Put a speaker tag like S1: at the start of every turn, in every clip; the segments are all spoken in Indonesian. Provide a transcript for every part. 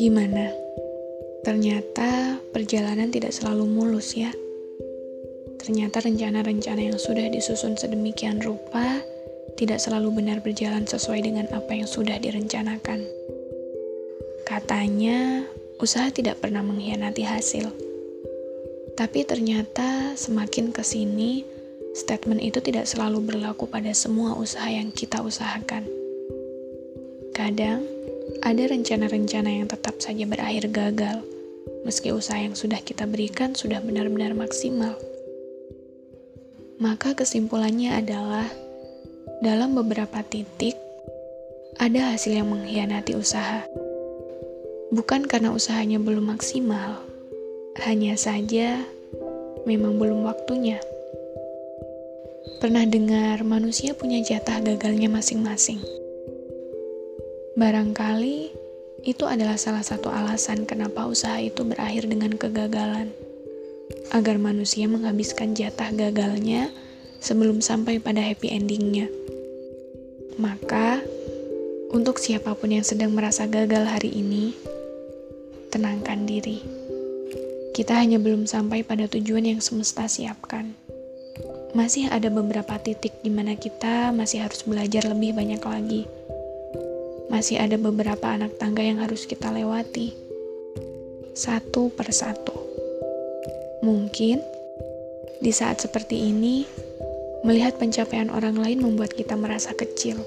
S1: Gimana? Ternyata perjalanan tidak selalu mulus ya. Ternyata rencana-rencana yang sudah disusun sedemikian rupa tidak selalu benar berjalan sesuai dengan apa yang sudah direncanakan. Katanya, usaha tidak pernah mengkhianati hasil. Tapi ternyata semakin ke sini, statement itu tidak selalu berlaku pada semua usaha yang kita usahakan. Kadang, ada rencana-rencana yang tetap saja berakhir gagal, meski usaha yang sudah kita berikan sudah benar-benar maksimal. Maka kesimpulannya adalah, dalam beberapa titik, ada hasil yang mengkhianati usaha. Bukan karena usahanya belum maksimal, hanya saja memang belum waktunya. Pernah dengar manusia punya jatah gagalnya masing-masing? Barangkali itu adalah salah satu alasan kenapa usaha itu berakhir dengan kegagalan. Agar manusia menghabiskan jatah gagalnya sebelum sampai pada happy endingnya. Maka, untuk siapa pun yang sedang merasa gagal hari ini, tenangkan diri. Kita hanya belum sampai pada tujuan yang semesta siapkan. Masih ada beberapa titik di mana kita masih harus belajar lebih banyak lagi masih ada beberapa anak tangga yang harus kita lewati. Satu persatu. Mungkin di saat seperti ini, melihat pencapaian orang lain membuat kita merasa kecil.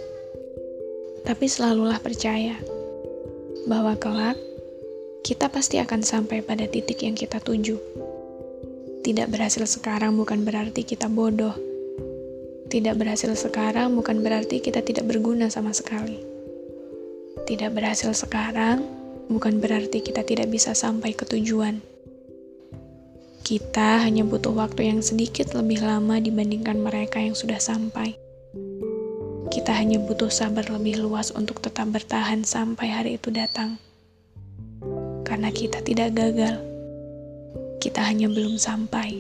S1: Tapi selalulah percaya bahwa kelak kita pasti akan sampai pada titik yang kita tuju. Tidak berhasil sekarang bukan berarti kita bodoh. Tidak berhasil sekarang bukan berarti kita tidak berguna sama sekali. Tidak berhasil sekarang bukan berarti kita tidak bisa sampai ke tujuan. Kita hanya butuh waktu yang sedikit lebih lama dibandingkan mereka yang sudah sampai. Kita hanya butuh sabar lebih luas untuk tetap bertahan sampai hari itu datang. Karena kita tidak gagal, kita hanya belum sampai.